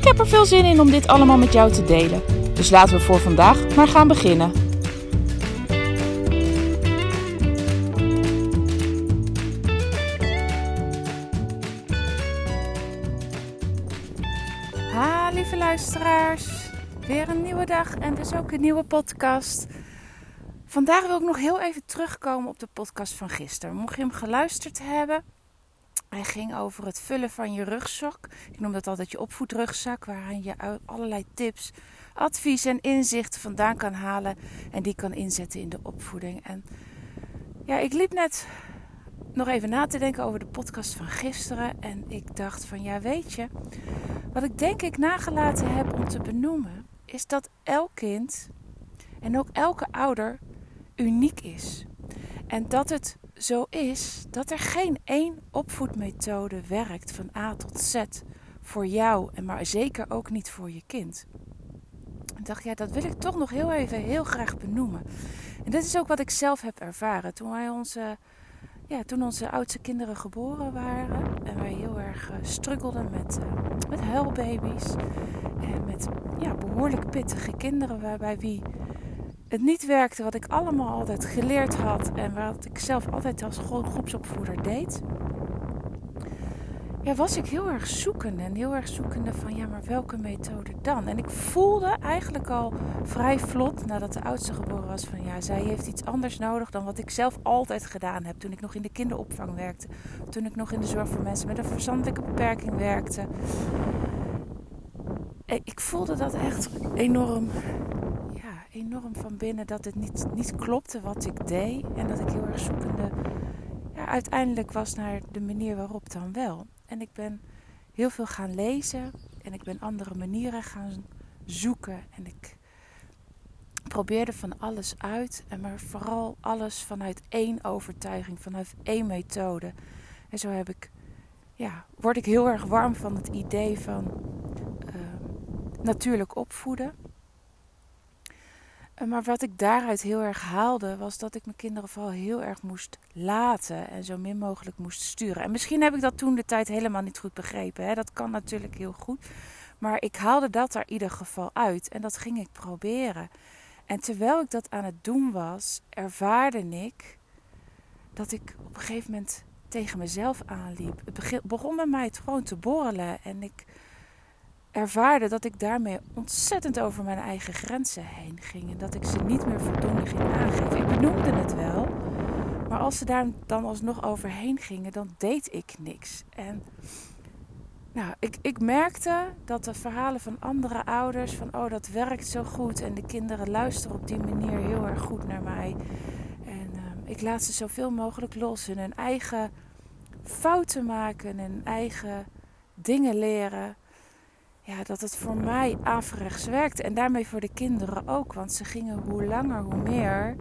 Ik heb er veel zin in om dit allemaal met jou te delen. Dus laten we voor vandaag maar gaan beginnen. Ha, lieve luisteraars. Weer een nieuwe dag en dus ook een nieuwe podcast. Vandaag wil ik nog heel even terugkomen op de podcast van gisteren. Mocht je hem geluisterd hebben, hij ging over het vullen van je rugzak. Ik noem dat altijd je opvoedrugzak, waarin je allerlei tips, advies en inzichten vandaan kan halen en die kan inzetten in de opvoeding. En ja, ik liep net nog even na te denken over de podcast van gisteren en ik dacht van ja, weet je, wat ik denk ik nagelaten heb om te benoemen, is dat elk kind en ook elke ouder uniek is. En dat het zo is dat er geen één opvoedmethode werkt van A tot Z voor jou en maar zeker ook niet voor je kind. Ik dacht, ja, dat wil ik toch nog heel even heel graag benoemen. En dit is ook wat ik zelf heb ervaren toen wij onze, ja, toen onze oudste kinderen geboren waren en wij heel erg uh, struggelden met, uh, met huilbaby's en met ja, behoorlijk pittige kinderen waarbij wie het niet werkte wat ik allemaal altijd geleerd had en wat ik zelf altijd als groepsopvoeder deed, ja, was ik heel erg zoekende en heel erg zoekende van ja, maar welke methode dan? En ik voelde eigenlijk al vrij vlot nadat de oudste geboren was van ja, zij heeft iets anders nodig dan wat ik zelf altijd gedaan heb toen ik nog in de kinderopvang werkte, toen ik nog in de zorg voor mensen met een verstandelijke beperking werkte. Ik voelde dat echt enorm enorm van binnen dat het niet, niet klopte wat ik deed. En dat ik heel erg zoekende ja, uiteindelijk was naar de manier waarop dan wel. En ik ben heel veel gaan lezen en ik ben andere manieren gaan zoeken. En ik probeerde van alles uit. En maar vooral alles vanuit één overtuiging, vanuit één methode. En zo heb ik, ja, word ik heel erg warm van het idee van uh, natuurlijk opvoeden. Eh, maar wat ik daaruit heel erg haalde, was dat ik mijn kinderen vooral heel erg moest laten en zo min mogelijk moest sturen. En misschien heb ik dat toen de tijd helemaal niet goed begrepen. Hè? Dat kan natuurlijk heel goed. Maar ik haalde dat er in ieder geval uit en dat ging ik proberen. En terwijl ik dat aan het doen was, ervaarde ik dat ik op een gegeven moment tegen mezelf aanliep. Het begon bij mij het gewoon te borrelen en ik ervaarde dat ik daarmee ontzettend over mijn eigen grenzen heen ging. En dat ik ze niet meer voldoende ging aangeven. Ik benoemde het wel. Maar als ze daar dan alsnog overheen gingen, dan deed ik niks. En nou, ik, ik merkte dat de verhalen van andere ouders, van oh dat werkt zo goed en de kinderen luisteren op die manier heel erg goed naar mij. En uh, ik laat ze zoveel mogelijk los in hun eigen fouten maken, hun eigen dingen leren ja, dat het voor mij averechts werkte. En daarmee voor de kinderen ook. Want ze gingen hoe langer, hoe meer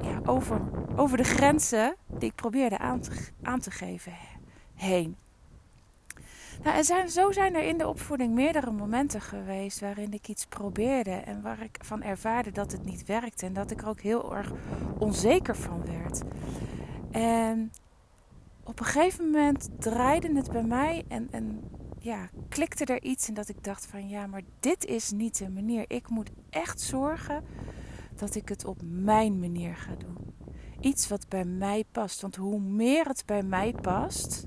ja, over, over de grenzen die ik probeerde aan te, aan te geven heen. Nou, er zijn, zo zijn er in de opvoeding meerdere momenten geweest waarin ik iets probeerde en waar ik van ervaarde dat het niet werkte en dat ik er ook heel erg onzeker van werd. En op een gegeven moment draaide het bij mij en, en ja, klikte er iets en dat ik dacht van ja, maar dit is niet de manier. Ik moet echt zorgen dat ik het op mijn manier ga doen. Iets wat bij mij past. Want hoe meer het bij mij past,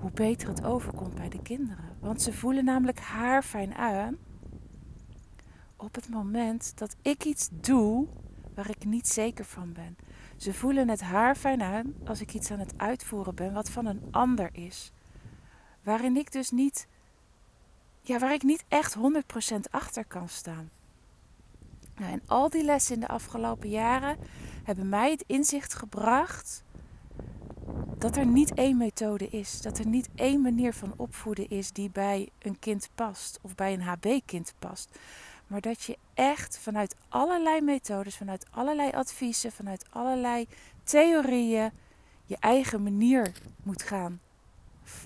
hoe beter het overkomt bij de kinderen. Want ze voelen namelijk haar fijn aan op het moment dat ik iets doe waar ik niet zeker van ben. Ze voelen het haar fijn aan als ik iets aan het uitvoeren ben wat van een ander is. Waarin ik dus niet, ja, waar ik niet echt 100% achter kan staan. Nou, en al die lessen in de afgelopen jaren hebben mij het inzicht gebracht dat er niet één methode is. Dat er niet één manier van opvoeden is die bij een kind past of bij een HB-kind past. Maar dat je echt vanuit allerlei methodes, vanuit allerlei adviezen, vanuit allerlei theorieën je eigen manier moet gaan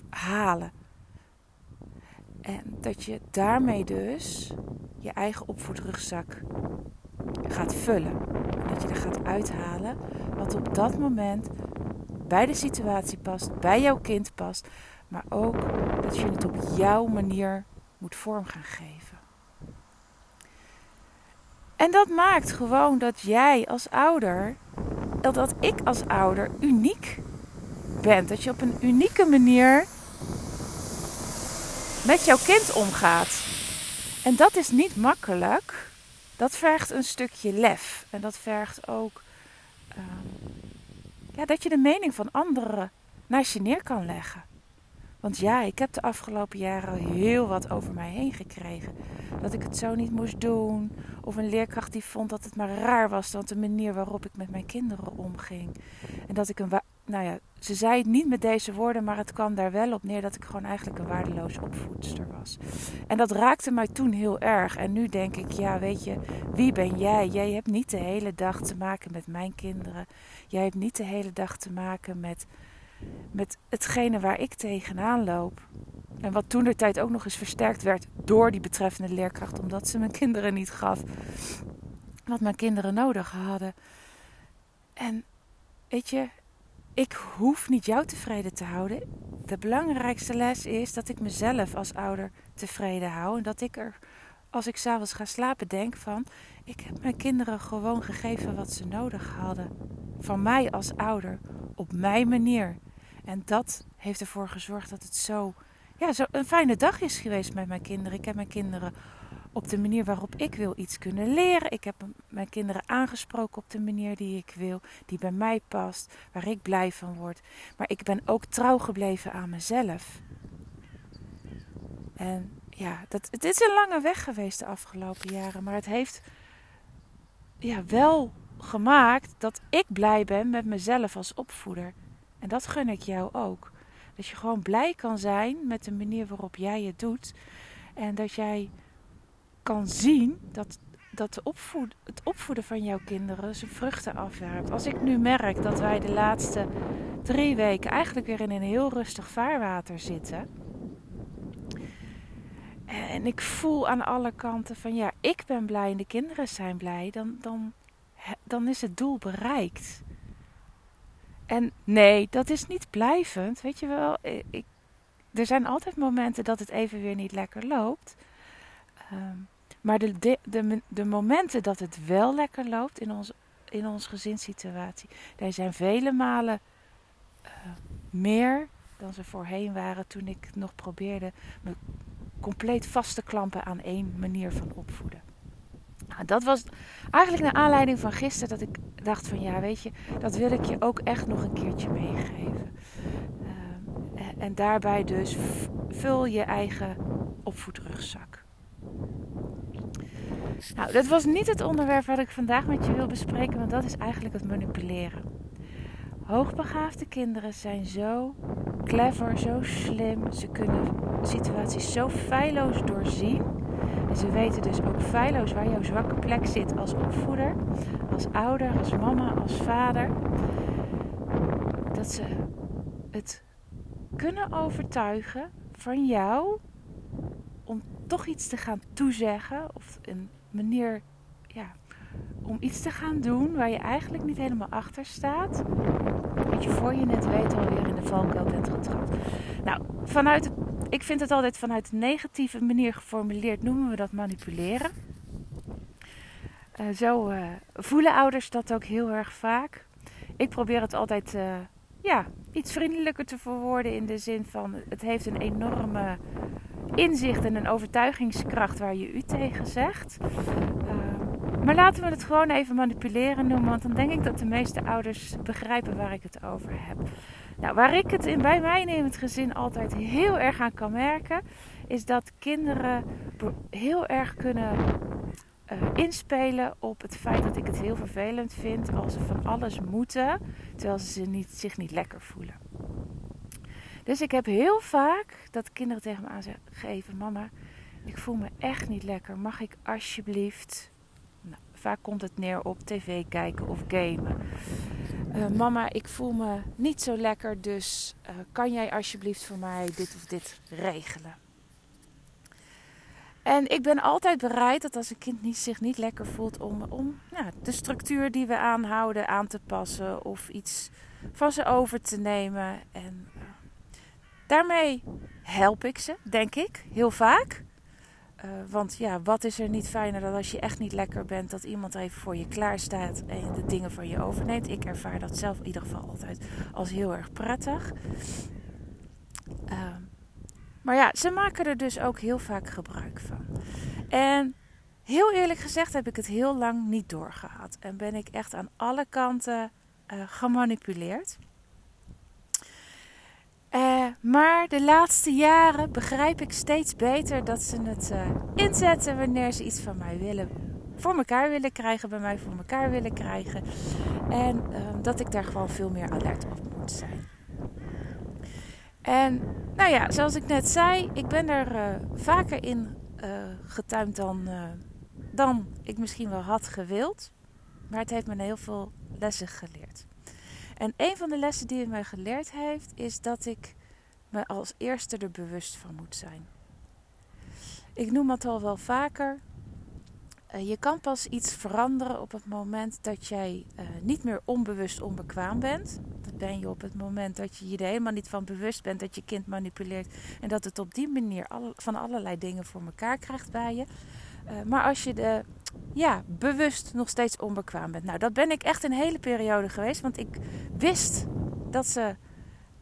halen. En dat je daarmee dus je eigen opvoedrugzak gaat vullen. Dat je er gaat uithalen wat op dat moment bij de situatie past, bij jouw kind past. Maar ook dat je het op jouw manier moet vorm gaan geven. En dat maakt gewoon dat jij als ouder, dat, dat ik als ouder uniek ben. Dat je op een unieke manier met jouw kind omgaat. En dat is niet makkelijk. Dat vergt een stukje lef. En dat vergt ook ehm, ja, dat je de mening van anderen naast je neer kan leggen. Want ja, ik heb de afgelopen jaren heel wat over mij heen gekregen. Dat ik het zo niet moest doen. Of een leerkracht die vond dat het maar raar was dan de manier waarop ik met mijn kinderen omging. En dat ik een. Nou ja, ze zei het niet met deze woorden, maar het kwam daar wel op neer dat ik gewoon eigenlijk een waardeloze opvoedster was. En dat raakte mij toen heel erg. En nu denk ik, ja, weet je, wie ben jij? Jij hebt niet de hele dag te maken met mijn kinderen. Jij hebt niet de hele dag te maken met met hetgene waar ik tegenaan loop. En wat toen de tijd ook nog eens versterkt werd door die betreffende leerkracht, omdat ze mijn kinderen niet gaf wat mijn kinderen nodig hadden. En weet je, ik hoef niet jou tevreden te houden. De belangrijkste les is dat ik mezelf als ouder tevreden hou. En dat ik er, als ik s'avonds ga slapen, denk van... Ik heb mijn kinderen gewoon gegeven wat ze nodig hadden. Van mij als ouder. Op mijn manier. En dat heeft ervoor gezorgd dat het zo, ja, zo een fijne dag is geweest met mijn kinderen. Ik heb mijn kinderen op de manier waarop ik wil iets kunnen leren. Ik heb mijn kinderen aangesproken op de manier die ik wil, die bij mij past, waar ik blij van word. Maar ik ben ook trouw gebleven aan mezelf. En ja, dat, het is een lange weg geweest de afgelopen jaren, maar het heeft ja, wel gemaakt dat ik blij ben met mezelf als opvoeder. En dat gun ik jou ook. Dat je gewoon blij kan zijn met de manier waarop jij het doet. En dat jij kan zien dat, dat de opvoed, het opvoeden van jouw kinderen zijn vruchten afwerpt. Als ik nu merk dat wij de laatste drie weken eigenlijk weer in een heel rustig vaarwater zitten. En ik voel aan alle kanten van ja, ik ben blij en de kinderen zijn blij. Dan, dan, dan is het doel bereikt. En nee, dat is niet blijvend. Weet je wel, ik, er zijn altijd momenten dat het even weer niet lekker loopt. Ehm, maar de, de, de, momenten dat het wel lekker loopt in, in onze gezinssituatie, daar zijn vele malen uh, meer dan ze voorheen waren toen ik nog probeerde me compleet vast te klampen aan één manier van opvoeden. Nou, dat was eigenlijk naar aanleiding van gisteren dat ik dacht van ja, weet je, dat wil ik je ook echt nog een keertje meegeven. Uh, en daarbij dus vul je eigen opvoedrugzak. Nou, dat was niet het onderwerp wat ik vandaag met je wil bespreken, want dat is eigenlijk het manipuleren. Hoogbegaafde kinderen zijn zo clever, zo slim. Ze kunnen situaties zo feilloos doorzien en ze weten dus ook feilloos waar jouw zwakke plek zit als opvoeder, als ouder, als mama, als vader. Dat ze het kunnen overtuigen van jou om toch iets te gaan toezeggen of een manier ja, om iets te gaan doen waar je eigenlijk niet helemaal achter staat. Dat je voor je net weet alweer in de valkuil bent getrapt. Nou, vanuit ik vind het altijd vanuit een negatieve manier geformuleerd, noemen we dat manipuleren. Uh, zo uh, voelen ouders dat ook heel erg vaak. Ik probeer het altijd uh, ja, iets vriendelijker te verwoorden in de zin van het heeft een enorme inzicht en een overtuigingskracht waar je u tegen zegt. maar laten we het gewoon even manipuleren noemen, want dan denk ik dat de meeste ouders begrijpen waar ik het over heb. Nou, waar ik het in, bij mij in het gezin altijd heel erg aan kan merken, is dat kinderen heel erg kunnen inspelen op het feit dat ik het heel vervelend vind als ze van alles moeten, terwijl ze zich niet, zich niet lekker voelen. Dus ik heb heel vaak dat kinderen tegen me aangeven: Mama, ik voel me echt niet lekker. Mag ik alsjeblieft. Nou, vaak komt het neer op tv kijken of gamen. Uh, mama, ik voel me niet zo lekker, dus uh, kan jij alsjeblieft voor mij dit of dit regelen? En ik ben altijd bereid dat als een kind niet, zich niet lekker voelt om, om nou, de structuur die we aanhouden aan te passen of iets van ze over te nemen. En daarmee help ik ze, denk ik, heel vaak. Uh, want ja, wat is er niet fijner dan als je echt niet lekker bent, dat iemand even voor je klaar staat en de dingen van je overneemt. Ik ervaar dat zelf in ieder geval altijd als heel erg prettig. Uh, maar ja, ze maken er dus ook heel vaak gebruik van. En heel eerlijk gezegd heb ik het heel lang niet doorgehad. En ben ik echt aan alle kanten uh, gemanipuleerd. Uh, maar de laatste jaren begrijp ik steeds beter dat ze het uh, inzetten wanneer ze iets van mij willen. Voor elkaar willen krijgen, bij mij voor elkaar willen krijgen. En uh, dat ik daar gewoon veel meer alert op moet zijn. En nou ja, zoals ik net zei, ik ben er vaker in getuimd dan, dan ik misschien wel had gewild. Maar het heeft me heel veel lessen geleerd. En een van de lessen die het mij geleerd heeft, is dat ik me als eerste er bewust van moet zijn. Ik noem het al wel vaker. Uh, je kan pas iets veranderen op het moment dat jij uh, niet meer onbewust onbekwaam bent. Dat ben je op het moment dat je je er helemaal niet van bewust bent dat je kind manipuleert. En dat het op die manier van allerlei dingen voor elkaar krijgt bij je. Uh, maar als je de ja, bewust nog steeds onbekwaam bent. Nou, dat ben ik echt een hele periode geweest. Want ik wist dat ze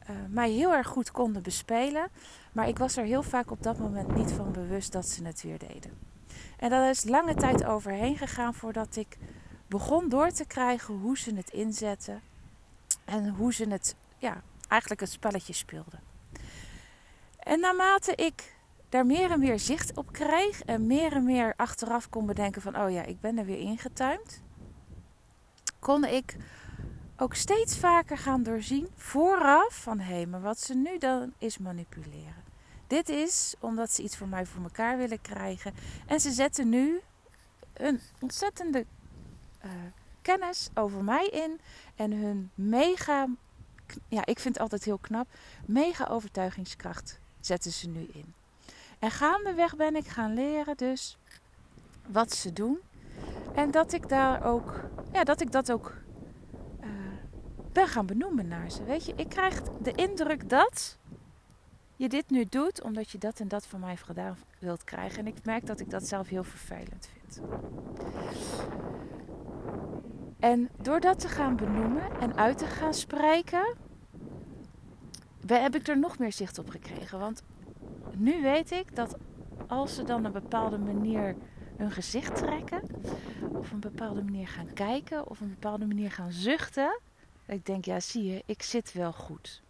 uh, mij heel erg goed konden bespelen. Maar ik was er heel vaak op dat moment niet van bewust dat ze het weer deden. En dat is lange tijd overheen gegaan voordat ik begon door te krijgen hoe ze het inzetten. En hoe ze het, ja, eigenlijk het spelletje speelden. En naarmate ik daar meer en meer zicht op kreeg en meer en meer achteraf kon bedenken van oh ja, ik ben er weer ingetuimd, kon ik ook steeds vaker gaan doorzien vooraf van hé, maar wat ze nu dan is manipuleren. Dit is omdat ze iets voor mij voor elkaar willen krijgen en ze zetten nu een ontzettende uh, kennis over mij in en hun mega, ja, ik vind het altijd heel knap, mega overtuigingskracht zetten ze nu in. En gaandeweg ben ik gaan leren dus wat ze doen. En dat ik daar ook, ja, dat ik dat ook uh, ben gaan benoemen naar ze. Weet je, ik krijg de indruk dat je dit nu doet omdat je dat en dat van mij gedaan wilt krijgen. En ik merk dat ik dat zelf heel vervelend vind. En door dat te gaan benoemen en uit te gaan spreken, heb ik er nog meer zicht op gekregen. Want nu weet ik dat als ze dan een bepaalde manier hun gezicht trekken, of een bepaalde manier gaan kijken, of een bepaalde manier gaan zuchten, ik denk, ja, zie je, ik zit wel goed.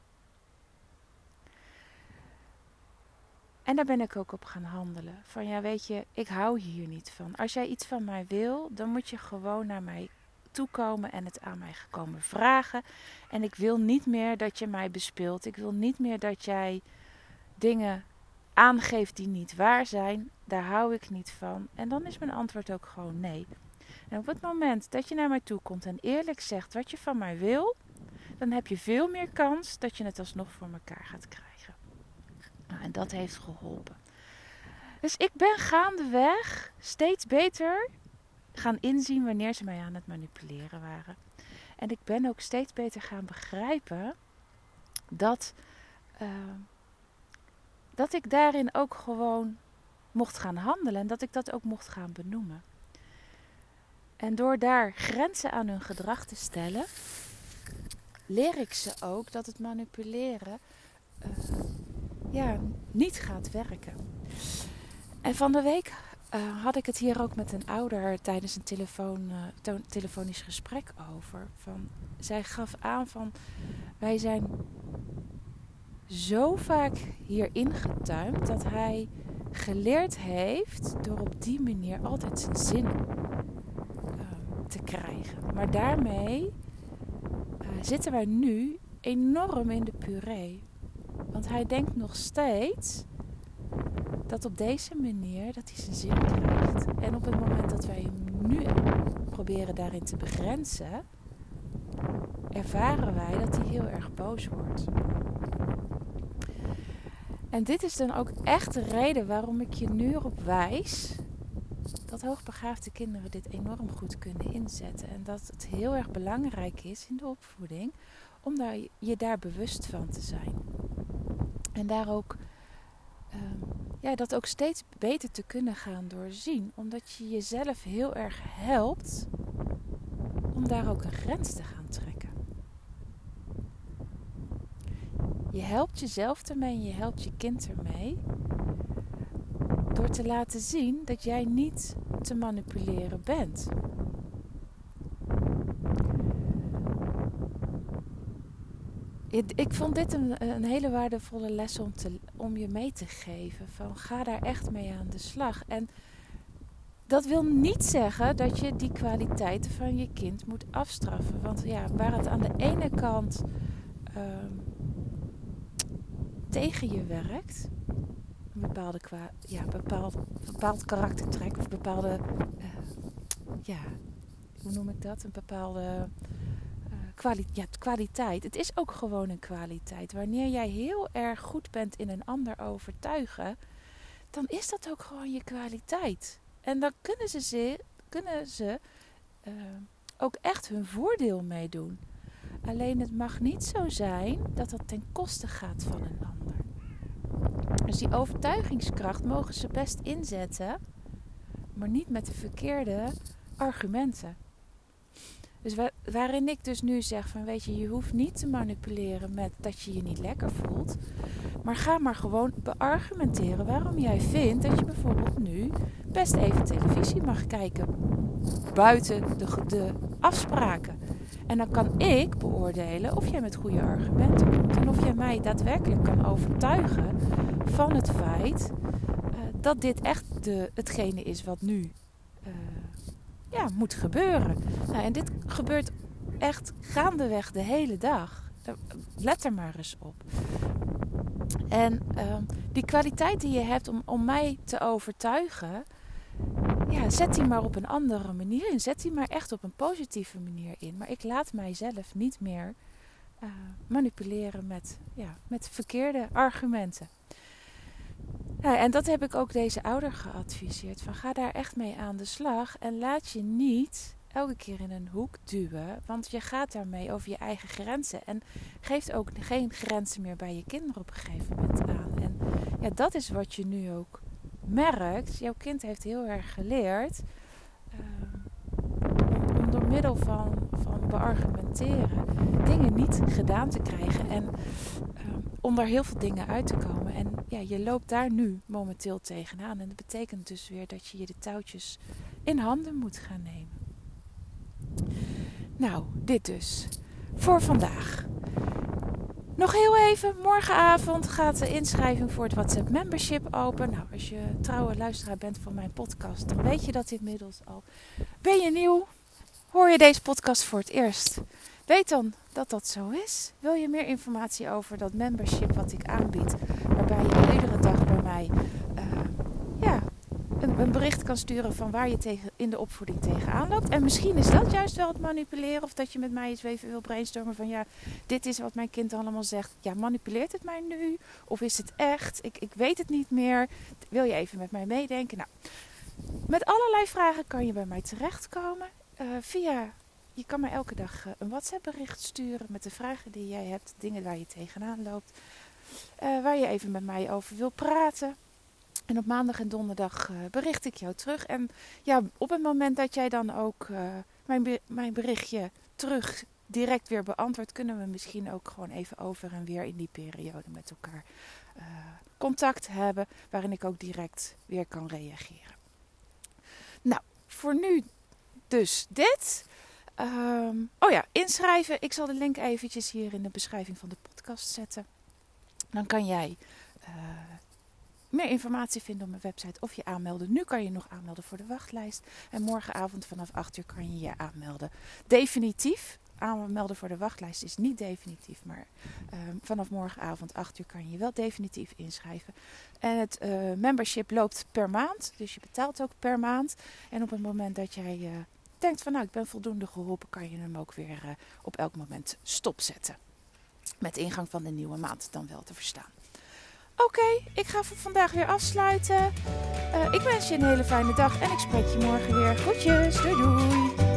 En daar ben ik ook op gaan handelen. Van ja, weet je, ik hou hier niet van. Als jij iets van mij wil, dan moet je gewoon naar mij toekomen en het aan mij gekomen vragen. En ik wil niet meer dat je mij bespeelt. Ik wil niet meer dat jij dingen aangeeft die niet waar zijn, daar hou ik niet van. En dan is mijn antwoord ook gewoon nee. En op het moment dat je naar mij toe komt en eerlijk zegt wat je van mij wil, dan heb je veel meer kans dat je het alsnog voor elkaar gaat krijgen. Nou, en dat heeft geholpen. Dus ik ben gaandeweg steeds beter gaan inzien wanneer ze mij aan het manipuleren waren. En ik ben ook steeds beter gaan begrijpen dat. Uh, dat ik daarin ook gewoon mocht gaan handelen en dat ik dat ook mocht gaan benoemen. En door daar grenzen aan hun gedrag te stellen, leer ik ze ook dat het manipuleren uh, ja, niet gaat werken. En van de week uh, had ik het hier ook met een ouder tijdens een telefoon, uh, telefonisch gesprek over. Van, zij gaf aan van wij zijn zo vaak hierin getuimd dat hij geleerd heeft door op die manier altijd zijn zin ehm, te krijgen. Maar daarmee uh, zitten wij nu enorm in de puree. Want hij denkt nog steeds dat op deze manier dat hij zijn zin krijgt. En op het moment dat wij hem nu proberen daarin te begrenzen, ervaren wij dat hij heel erg boos wordt. En dit is dan ook echt de reden waarom ik je nu erop wijs dat hoogbegaafde kinderen dit enorm goed kunnen inzetten. En dat het heel erg belangrijk is in de opvoeding om daar, je daar bewust van te zijn. En daar ook, um, ja, dat ook steeds beter te kunnen gaan doorzien. Omdat je jezelf heel erg helpt om daar ook een grens te gaan trekken. Je helpt jezelf ermee en je helpt je kind ermee. Door te laten zien dat jij niet te manipuleren bent. Ik vond dit een, een, hele waardevolle les om, te, om je mee te geven. Van ga daar echt mee aan de slag. En dat wil niet zeggen dat je die kwaliteiten van je kind moet afstraffen. Want ja, waar het aan de ene kant ehm, tegen je werkt, een bepaalde kwa ja, bepaald, bepaald karaktertrek of bepaalde, uh, ja, hoe noem ik dat? Een bepaalde kwali ja, kwaliteit. Het is ook gewoon een kwaliteit. Wanneer jij heel erg goed bent in een ander overtuigen, dan is dat ook gewoon je kwaliteit. En dan kunnen ze, kunnen ze uh, ook echt hun voordeel meedoen. Alleen het mag niet zo zijn dat dat ten koste gaat van een ander. Dus die overtuigingskracht mogen ze best inzetten, maar niet met de verkeerde argumenten. Dus waarin ik dus nu zeg van weet je, je hoeft niet te manipuleren met dat je je niet lekker voelt. Maar ga maar gewoon beargumenteren waarom jij vindt dat je bijvoorbeeld nu best even televisie mag kijken. Buiten de, de afspraken. En dan kan ik beoordelen of jij met goede argumenten komt. En of jij mij daadwerkelijk kan overtuigen van het feit uh, dat dit echt de, hetgene is wat nu uh, ja, moet gebeuren. Nou, en dit gebeurt echt gaandeweg de hele dag. Let er maar eens op. En uh, die kwaliteit die je hebt om, om mij te overtuigen, ja, zet die maar op een andere manier in. Zet die maar echt op een positieve manier in. Maar ik laat mijzelf niet meer uh, manipuleren met, ja, met verkeerde argumenten. En dat heb ik ook deze ouder geadviseerd. Van ga daar echt mee aan de slag. En laat je niet elke keer in een hoek duwen. Want je gaat daarmee over je eigen grenzen. En geeft ook geen grenzen meer bij je kinderen op een gegeven moment aan. En ja, dat is wat je nu ook merkt. Jouw kind heeft heel erg geleerd. Uh, om door middel van, van beargumenteren dingen niet gedaan te krijgen. En om daar heel veel dingen uit te komen. En ja, je loopt daar nu momenteel tegenaan. En dat betekent dus weer dat je je de touwtjes in handen moet gaan nemen. Nou, dit dus. Voor vandaag. Nog heel even, morgenavond gaat de inschrijving voor het WhatsApp membership open. Nou, als je trouwe luisteraar bent van mijn podcast, dan weet je dat inmiddels al. Ben je nieuw? Hoor je deze podcast voor het eerst? Weet dan dat dat zo is. Wil je meer informatie over dat membership wat ik aanbied, waarbij je iedere dag bij mij uh, ja, een, bericht kan sturen van waar je tegen, in de opvoeding tegenaan loopt. En misschien is dat juist wel het manipuleren, of dat je met mij eens even wil brainstormen van ja, dit is wat mijn kind allemaal zegt. Ja, manipuleert het mij nu? Of is het echt? Ik, ik weet het niet meer. Wil je even met mij meedenken? Nou, met allerlei vragen kan je bij mij terechtkomen. Uh, via je kan mij elke dag eh, een WhatsApp bericht sturen met de vragen die jij hebt, dingen waar je tegenaan loopt, uh, waar je even met mij over wil praten. En op maandag en donderdag uh, bericht ik jou terug. En ja, op het moment dat jij dan ook mijn, mijn berichtje terug direct weer beantwoordt, kunnen we misschien ook gewoon even over en weer in die periode met elkaar contact hebben, waarin ik ook direct weer kan reageren. Nou, voor nu dus dit. Um, oh ja, inschrijven. Ik zal de link eventjes hier in de beschrijving van de podcast zetten. Dan kan jij meer informatie vinden op mijn website of je aanmelden. Nu kan je nog aanmelden voor de wachtlijst. En morgenavond vanaf 8 uur kan je je aanmelden. Definitief. Aanmelden voor de wachtlijst is niet definitief, maar ehm, vanaf morgenavond 8 uur kan je je wel definitief inschrijven. En het uh, membership loopt per maand, dus je betaalt ook per maand. En op het moment dat jij uh, denkt van nou ik ben voldoende geholpen, kan je hem ook weer uh, op elk moment stopzetten. Met ingang van de nieuwe maand dan wel te verstaan. Oké, ik ga voor vandaag weer afsluiten. ik wens je een hele fijne dag en ik spreek je morgen weer. Groetjes, doei doei!